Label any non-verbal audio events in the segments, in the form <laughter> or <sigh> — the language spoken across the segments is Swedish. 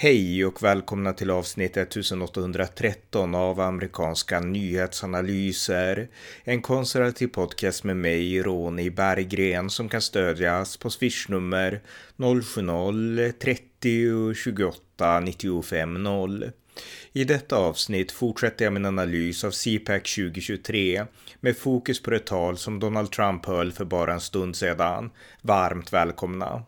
Hej och välkomna till avsnitt 1813 av amerikanska nyhetsanalyser. En konservativ podcast med mig, Ronny Berggren, som kan stödjas på swishnummer 070-30 28 95 0. I detta avsnitt fortsätter jag min analys av CPAC 2023 med fokus på det tal som Donald Trump höll för bara en stund sedan. Varmt välkomna!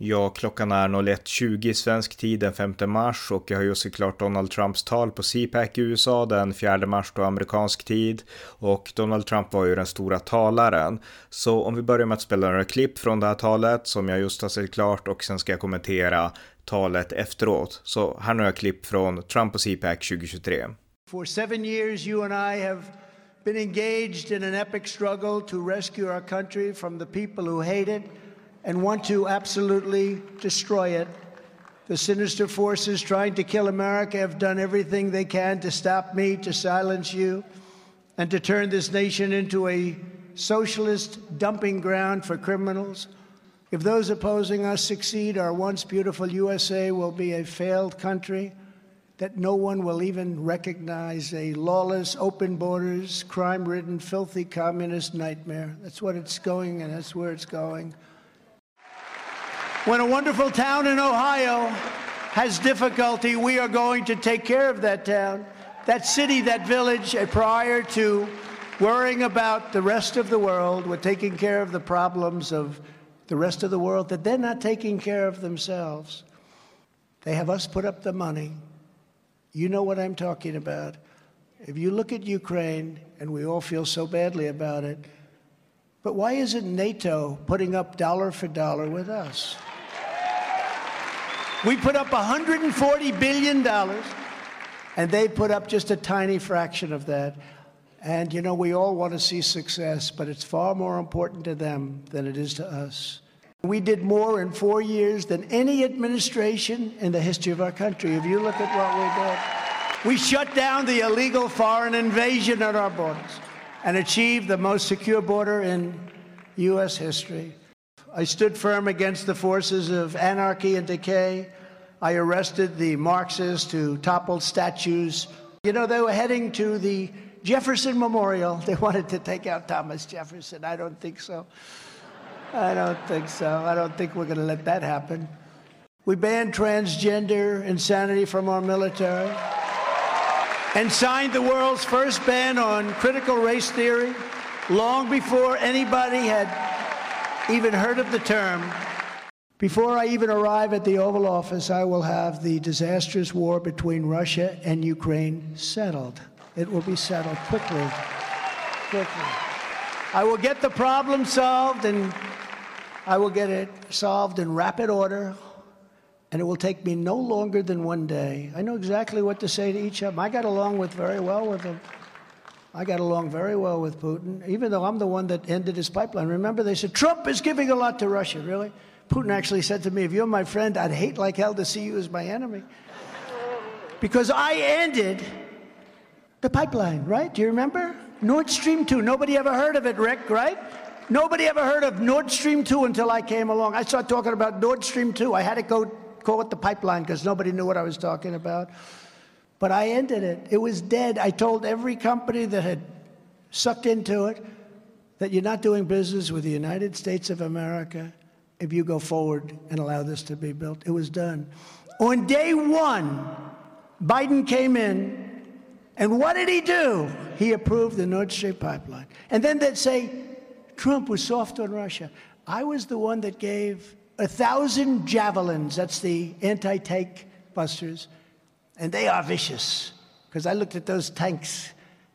Ja, klockan är 01.20 svensk tid den 5 mars och jag har ju såklart Donald Trumps tal på CPAC i USA den 4 mars då amerikansk tid och Donald Trump var ju den stora talaren. Så om vi börjar med att spela några klipp från det här talet som jag just har sett klart och sen ska jag kommentera talet efteråt. Så här några klipp från Trump på CPAC 2023. For seven years, you and I have been engaged in an epic struggle to rescue our country from the people who hate it and want to absolutely destroy it. The sinister forces trying to kill America have done everything they can to stop me, to silence you, and to turn this nation into a socialist dumping ground for criminals. If those opposing us succeed, our once beautiful USA will be a failed country that no one will even recognize a lawless, open borders, crime ridden, filthy communist nightmare. That's what it's going, and that's where it's going. When a wonderful town in Ohio has difficulty, we are going to take care of that town, that city, that village, uh, prior to worrying about the rest of the world. We're taking care of the problems of the rest of the world that they're not taking care of themselves. They have us put up the money. You know what I'm talking about. If you look at Ukraine, and we all feel so badly about it, but why isn't NATO putting up dollar for dollar with us? We put up $140 billion, and they put up just a tiny fraction of that. And you know, we all want to see success, but it's far more important to them than it is to us. We did more in four years than any administration in the history of our country. If you look at what we did, we shut down the illegal foreign invasion at our borders and achieved the most secure border in U.S. history. I stood firm against the forces of anarchy and decay. I arrested the Marxists who toppled statues. You know, they were heading to the Jefferson Memorial. <laughs> They wanted to take out Thomas Jefferson. I don't think so. I don't think so. I don't think we're going to let that happen. We banned transgender insanity from our military and signed the world's first ban on critical race theory long before anybody had even heard of the term. Before I even arrive at the Oval Office, I will have the disastrous war between Russia and Ukraine settled. It will be settled quickly. Quickly. I will get the problem solved and I will get it solved in rapid order, and it will take me no longer than one day. I know exactly what to say to each of them. I got along with very well with them. I got along very well with Putin, even though I'm the one that ended his pipeline. Remember, they said Trump is giving a lot to Russia. Really? Putin actually said to me, If you're my friend, I'd hate like hell to see you as my enemy. Because I ended the pipeline, right? Do you remember? Nord Stream 2. Nobody ever heard of it, Rick, right? Nobody ever heard of Nord Stream 2 until I came along. I started talking about Nord Stream 2. I had to go call it the pipeline because nobody knew what I was talking about. But I ended it. It was dead. I told every company that had sucked into it that you're not doing business with the United States of America if you go forward and allow this to be built. It was done. On day one, Biden came in, and what did he do? He approved the Nord Stream pipeline. And then they'd say, Trump was soft on Russia. I was the one that gave a thousand javelins, that's the anti tank busters, and they are vicious. Because I looked at those tanks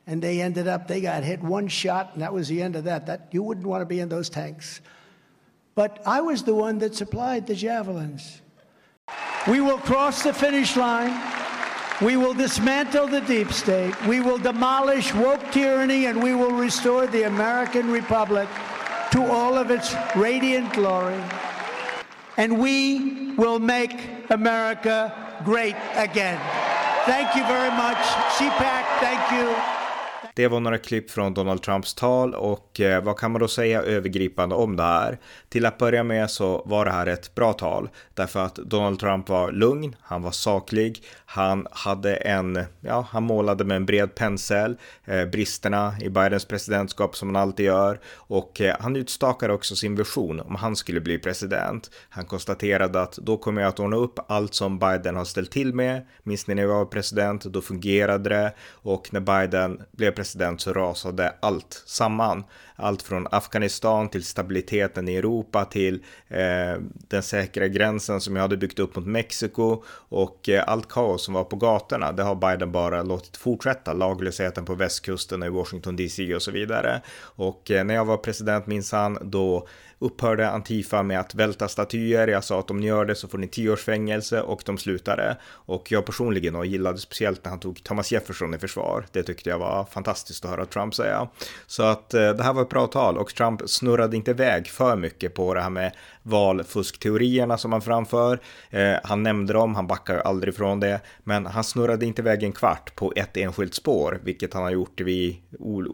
and they ended up, they got hit one shot, and that was the end of that. that you wouldn't want to be in those tanks. But I was the one that supplied the javelins. We will cross the finish line. We will dismantle the deep state. We will demolish woke tyranny and we will restore the American Republic to all of its radiant glory. And we will make America great again. Thank you very much. CPAC, thank you. Det var några klipp från Donald Trumps tal och eh, vad kan man då säga övergripande om det här? Till att börja med så var det här ett bra tal därför att Donald Trump var lugn, han var saklig, han hade en, ja, han målade med en bred pensel eh, bristerna i Bidens presidentskap som han alltid gör och eh, han utstakade också sin vision om han skulle bli president. Han konstaterade att då kommer jag att ordna upp allt som Biden har ställt till med. Minns ni när jag var president? Då fungerade det och när Biden blev president så rasade allt samman. Allt från Afghanistan till stabiliteten i Europa till eh, den säkra gränsen som jag hade byggt upp mot Mexiko och eh, allt kaos som var på gatorna. Det har Biden bara låtit fortsätta. Laglösheten på västkusten och i Washington DC och så vidare. Och eh, när jag var president minns han då upphörde Antifa med att välta statyer. Jag sa att om ni gör det så får ni tio års fängelse och de slutade. Och jag personligen och gillade speciellt när han tog Thomas Jefferson i försvar. Det tyckte jag var fantastiskt att höra Trump säga. Så att eh, det här var ett bra tal och Trump snurrade inte iväg för mycket på det här med valfuskteorierna som han framför. Eh, han nämnde dem, han backar aldrig från det, men han snurrade inte iväg en kvart på ett enskilt spår, vilket han har gjort vid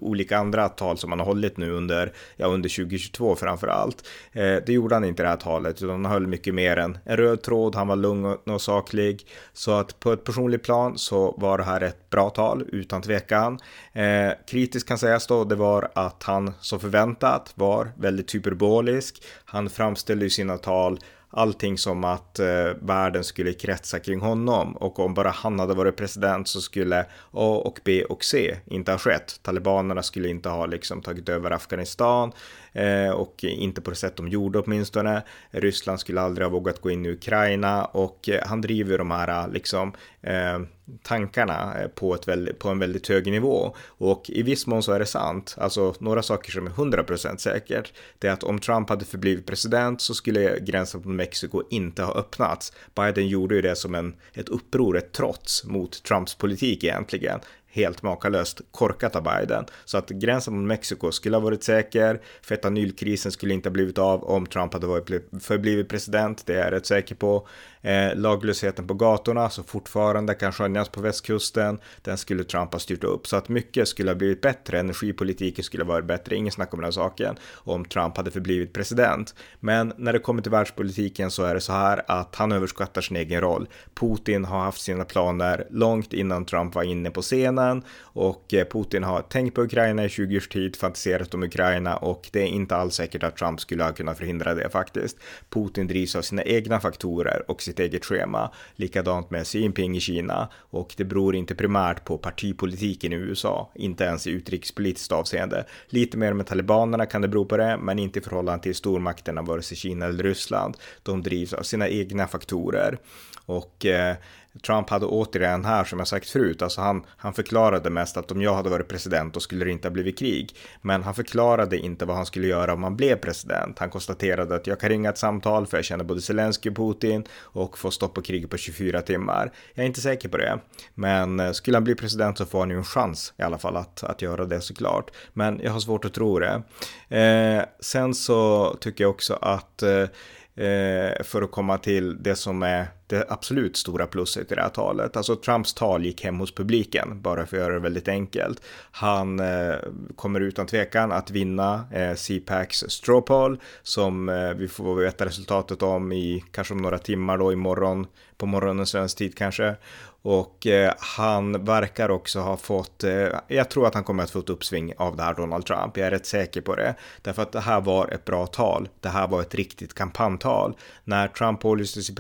olika andra tal som han har hållit nu under, ja, under 2022 framför allt. Eh, det gjorde han inte i det här talet, utan han höll mycket mer än en röd tråd, han var lugn och saklig. Så att på ett personligt plan så var det här ett bra tal, utan tvekan. Eh, kritiskt kan sägas då, det var att han som förväntat var väldigt hyperbolisk. Han framställde ju sina tal allting som att eh, världen skulle kretsa kring honom och om bara han hade varit president så skulle A och B och C inte ha skett. Talibanerna skulle inte ha liksom tagit över Afghanistan Eh, och inte på det sätt de gjorde åtminstone. Ryssland skulle aldrig ha vågat gå in i Ukraina och eh, han driver de här eh, liksom eh, tankarna på, ett väldigt, på en väldigt hög nivå. Och i viss mån så är det sant. Alltså några saker som är 100% säkert. Det är att om Trump hade förblivit president så skulle gränsen mot Mexiko inte ha öppnats. Biden gjorde ju det som en, ett uppror, ett trots mot Trumps politik egentligen helt makalöst korkat av Biden. Så att gränsen mot Mexiko skulle ha varit säker. fetanylkrisen skulle inte ha blivit av om Trump hade varit förblivit president. Det är jag rätt säker på. Eh, laglösheten på gatorna som fortfarande kan skönjas på västkusten. Den skulle Trump ha styrt upp så att mycket skulle ha blivit bättre. Energipolitiken skulle ha varit bättre. Ingen snack om den saken om Trump hade förblivit president. Men när det kommer till världspolitiken så är det så här att han överskattar sin egen roll. Putin har haft sina planer långt innan Trump var inne på scenen och eh, Putin har tänkt på Ukraina i 20 års tid, fantiserat om Ukraina och det är inte alls säkert att Trump skulle ha kunnat förhindra det faktiskt. Putin drivs av sina egna faktorer och sitt eget schema. Likadant med Xi Jinping i Kina och det beror inte primärt på partipolitiken i USA, inte ens i utrikespolitiskt avseende. Lite mer med talibanerna kan det bero på det, men inte i förhållande till stormakterna, vare sig Kina eller Ryssland. De drivs av sina egna faktorer och eh, Trump hade återigen här, som jag sagt förut, alltså han, han förklarade mest att om jag hade varit president då skulle det inte ha blivit krig. Men han förklarade inte vad han skulle göra om han blev president. Han konstaterade att jag kan ringa ett samtal för jag känner både Zelensky och Putin och få stopp på kriget på 24 timmar. Jag är inte säker på det, men eh, skulle han bli president så får han ju en chans i alla fall att, att göra det såklart. Men jag har svårt att tro det. Eh, sen så tycker jag också att eh, eh för att komma till det som är det absolut stora plusset i det här talet. Alltså Trumps tal gick hem hos publiken, bara för att göra det väldigt enkelt. Han eh, kommer utan tvekan att vinna eh, CPACs straw poll som eh, vi får veta resultatet om i kanske om några timmar då imorgon, på morgonen svensk tid kanske. Och eh, han verkar också ha fått, eh, jag tror att han kommer att få ett uppsving av det här Donald Trump, jag är rätt säker på det. Därför att det här var ett bra tal, det här var ett riktigt kampanjtal. När Trump pålyste sin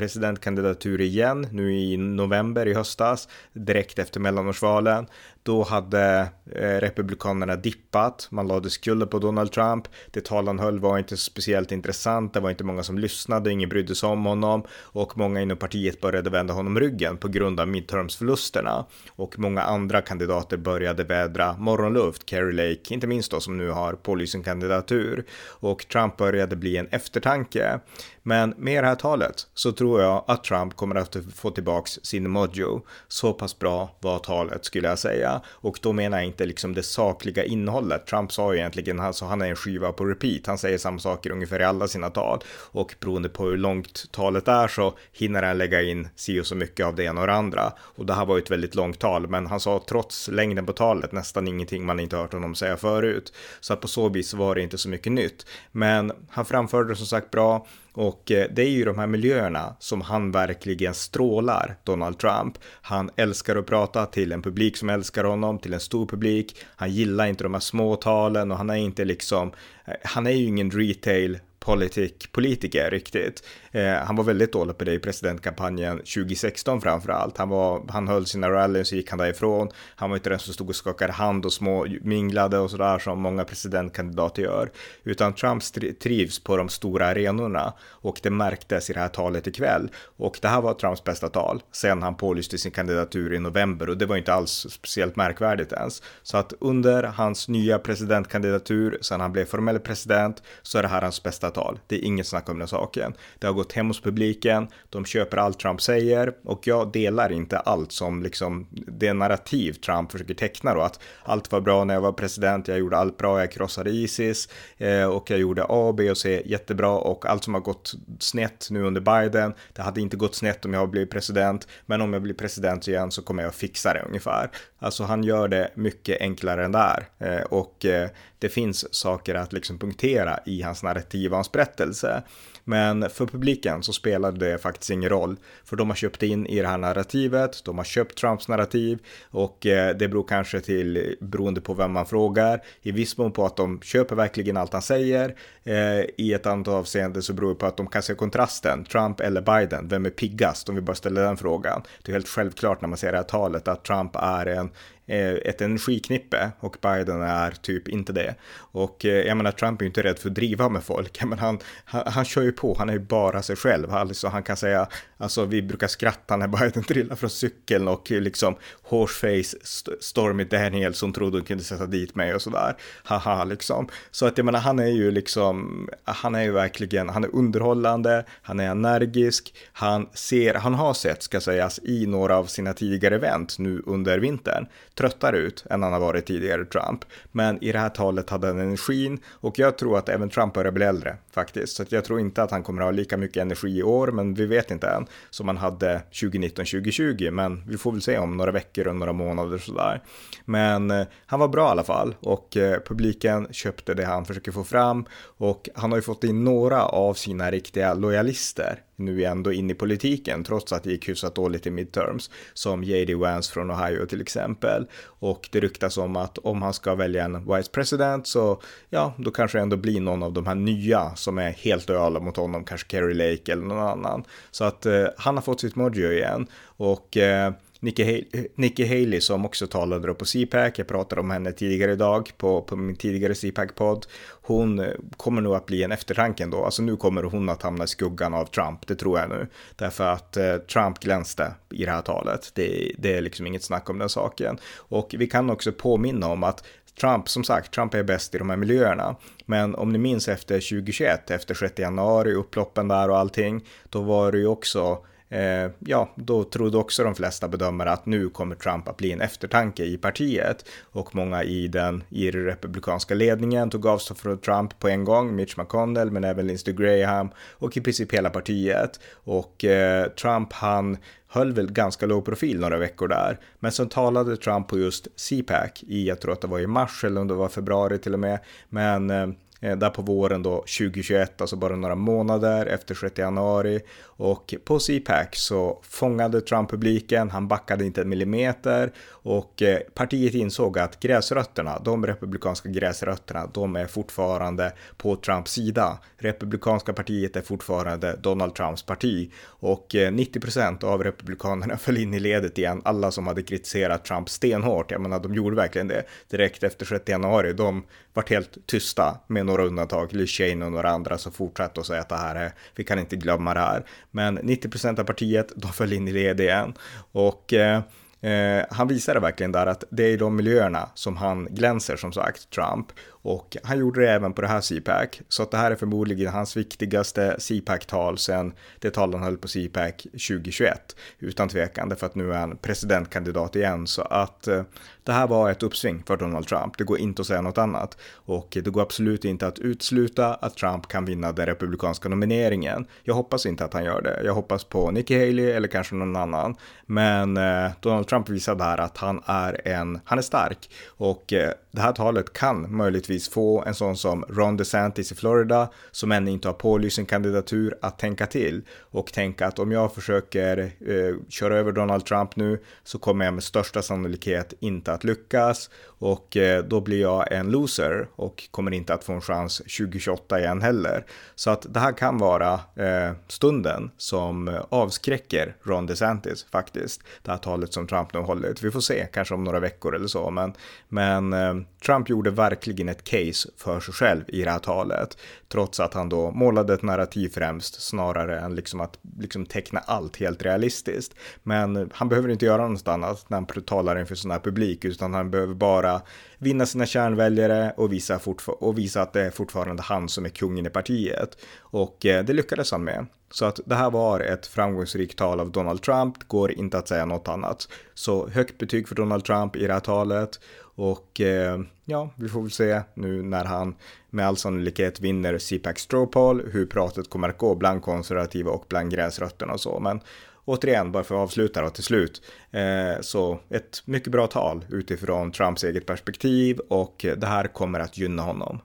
tur igen, nu i november i höstas, direkt efter mellanårsvalen, då hade eh, republikanerna dippat, man lade skulder på Donald Trump, det tal han höll var inte speciellt intressant, det var inte många som lyssnade, ingen brydde sig om honom. Och många inom partiet började vända honom ryggen på grund av midtermsförlusterna. Och många andra kandidater började vädra morgonluft, Kerry Lake, inte minst då som nu har pålyst kandidatur och Trump började bli en eftertanke. Men med det här talet så tror jag att Trump kommer att få tillbaks sin mojo. Så pass bra var talet skulle jag säga. Och då menar jag inte liksom det sakliga innehållet. Trump sa ju egentligen, alltså han är en skiva på repeat. Han säger samma saker ungefär i alla sina tal. Och beroende på hur långt talet är så hinner han lägga in si och så mycket av det ena och det andra. Och det här var ju ett väldigt långt tal, men han sa trots längden på talet nästan ingenting man inte hört honom säga förut. Så att på så vis var det inte så mycket nytt. Men han framförde det som sagt bra. Och eh, det är ju de här miljöerna som han verkligen strålar, Donald Trump. Han älskar att prata till en publik som älskar honom, till en stor publik. Han gillar inte de här små talen och han är inte liksom, eh, han är ju ingen retail politik, politiker riktigt. Eh, han var väldigt dålig på det i presidentkampanjen 2016 framför allt. Han, var, han höll sina rallyn så gick han därifrån. Han var inte den som stod och skakade hand och små minglade och sådär som många presidentkandidater gör. Utan Trump trivs på de stora arenorna och det märktes i det här talet ikväll. Och det här var Trumps bästa tal sen han pålyste sin kandidatur i november och det var inte alls speciellt märkvärdigt ens. Så att under hans nya presidentkandidatur, sen han blev formell president, så är det här hans bästa tal. Det är inget snack om den saken. Det har gått hem hos publiken, de köper allt Trump säger och jag delar inte allt som liksom det narrativ Trump försöker teckna då att allt var bra när jag var president, jag gjorde allt bra, jag krossade Isis eh, och jag gjorde A, B och C jättebra och allt som har gått snett nu under Biden, det hade inte gått snett om jag blivit president, men om jag blir president igen så kommer jag fixa det ungefär. Alltså han gör det mycket enklare än det är eh, och eh, det finns saker att liksom punktera i hans narrativ och hans berättelse. Men för publiken så spelade det faktiskt ingen roll, för de har köpt in i det här narrativet, de har köpt Trumps narrativ och eh, det beror kanske till, beroende på vem man frågar, i viss mån på att de köper verkligen allt han säger. Eh, I ett annat avseende så beror det på att de kan se kontrasten, Trump eller Biden, vem är piggast? Om vi bara ställer den frågan. Det är helt självklart när man ser det här talet att Trump är en Eh, ett energiknippe och Biden är typ inte det. Och eh, jag menar, Trump är ju inte rädd för att driva med folk. Jag menar, han, han, han kör ju på, han är ju bara sig själv. Alltså, han kan säga, alltså vi brukar skratta när <laughs> Biden trillar från cykeln och eh, liksom horseface Stormy Daniels som trodde hon kunde sätta dit mig och sådär. Haha, liksom. Så att jag menar, han är ju liksom, han är ju verkligen, han är underhållande, han är energisk, han ser, han har sett, ska sägas, i några av sina tidigare event nu under vintern tröttare ut än han har varit tidigare, Trump. Men i det här talet hade han energin och jag tror att även Trump börjar bli äldre faktiskt. Så jag tror inte att han kommer ha lika mycket energi i år, men vi vet inte än, som han hade 2019-2020. Men vi får väl se om några veckor och några månader sådär. Men eh, han var bra i alla fall och eh, publiken köpte det han försöker få fram och han har ju fått in några av sina riktiga lojalister nu är ändå in i politiken trots att det gick hyfsat dåligt i midterms som J.D. Vance från Ohio till exempel och det ryktas om att om han ska välja en vice president så ja, då kanske det ändå blir någon av de här nya som är helt lojala mot honom, kanske Kerry Lake eller någon annan. Så att eh, han har fått sitt mojo igen och eh, Nikki, Haley som också talade då på CPAC, jag pratade om henne tidigare idag på, på min tidigare CPAC-podd. Hon eh, kommer nog att bli en eftertanke ändå, alltså nu kommer hon att hamna i skuggan av Trump, det tror jag nu. Därför att eh, Trump glänste i det här talet, det, det är liksom inget snack om den saken. Och vi kan också påminna om att Trump, som sagt, Trump är bäst i de här miljöerna. Men om ni minns efter 2021, efter 6 januari, upploppen där och allting, då var det ju också eh, ja, då trodde också de flesta bedömare att nu kommer Trump att bli en eftertanke i partiet och många i den i den republikanska ledningen tog avstånd från Trump på en gång, Mitch McConnell, men även Lindsey Graham och i princip hela partiet. Och eh, Trump han höll väl ganska låg profil några veckor där. Men sen talade Trump på just CPAC i, jag tror att det var i mars eller om det var februari till och med. Men eh, Eh, där på våren då 2021, alltså bara några månader efter 6 januari. Och på CPAC så fångade Trump publiken, han backade inte en millimeter och eh, partiet insåg att gräsrötterna, de republikanska gräsrötterna, de är fortfarande på Trumps sida. Republikanska partiet är fortfarande Donald Trumps parti och eh, 90% av republikanerna <laughs> föll in i ledet igen. Alla som hade kritiserat Trump stenhårt, jag menar de gjorde verkligen det direkt efter 6 januari. De vart helt tysta med några undantag, Liz och några andra som fortsatte att säga att det här är, vi kan inte glömma det här. Men 90% av partiet, de föll in i led igen. Och eh, Eh, han visade verkligen där att det är i de miljöerna som han glänser som sagt, Trump. Och han gjorde det även på det här CPAC. Så att det här är förmodligen hans viktigaste CPAC-tal sen det tal han höll på CPAC 2021. Utan tvekan, för att nu är han presidentkandidat igen. Så att eh, det här var ett uppsving för Donald Trump. Det går inte att säga något annat. Och det går absolut inte att utesluta att Trump kan vinna den republikanska nomineringen. Jag hoppas inte att han gör det. Jag hoppas på Nikki Haley eller kanske någon annan. Men eh, Donald Trump visade här att han är en, han är stark. Och eh, det här talet kan möjligtvis få en sån som Ron DeSantis i Florida, som ännu inte har pålyst sin kandidatur, att tänka till och tänka att om jag försöker eh, köra över Donald Trump nu så kommer jag med största sannolikhet inte att lyckas och eh, då blir jag en loser och kommer inte att få en chans 2028 igen heller. Så att det här kan vara eh, stunden som avskräcker Ron DeSantis faktiskt. Det här talet som Trump nu hållit. Vi får se, kanske om några veckor eller så, men, men eh, Trump gjorde verkligen ett case för sig själv i det här talet, trots att han då målade ett narrativ främst snarare än liksom att liksom teckna allt helt realistiskt. Men han behöver inte göra något annat när han talar inför sån här publik, utan han behöver bara vinna sina kärnväljare och visa, och visa att det är fortfarande han som är kungen i partiet. Och eh, det lyckades han med. Så att det här var ett framgångsrikt tal av Donald Trump, går inte att säga något annat. Så högt betyg för Donald Trump i det här talet och eh, ja, vi får väl se nu när han med all sannolikhet vinner CPAC Stropol hur pratet kommer att gå bland konservativa och bland gräsrötterna och så. Men återigen, bara för att avsluta då till slut, eh, så ett mycket bra tal utifrån Trumps eget perspektiv och det här kommer att gynna honom.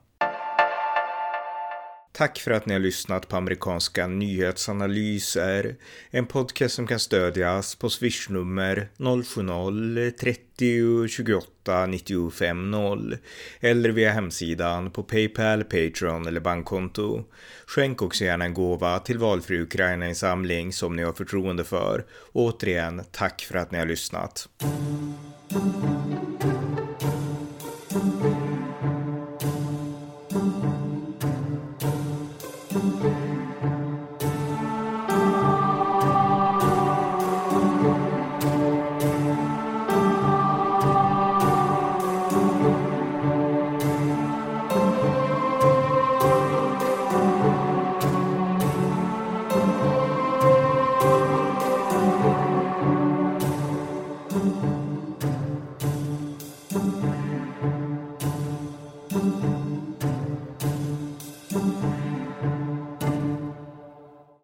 Tack för att ni har lyssnat på amerikanska nyhetsanalyser. En podcast som kan stödjas på swishnummer 070-30 28 95 0 eller via hemsidan på Paypal, Patreon eller bankkonto. Skänk också gärna en gåva till valfri Ukraina-insamling som ni har förtroende för. Återigen, tack för att ni har lyssnat.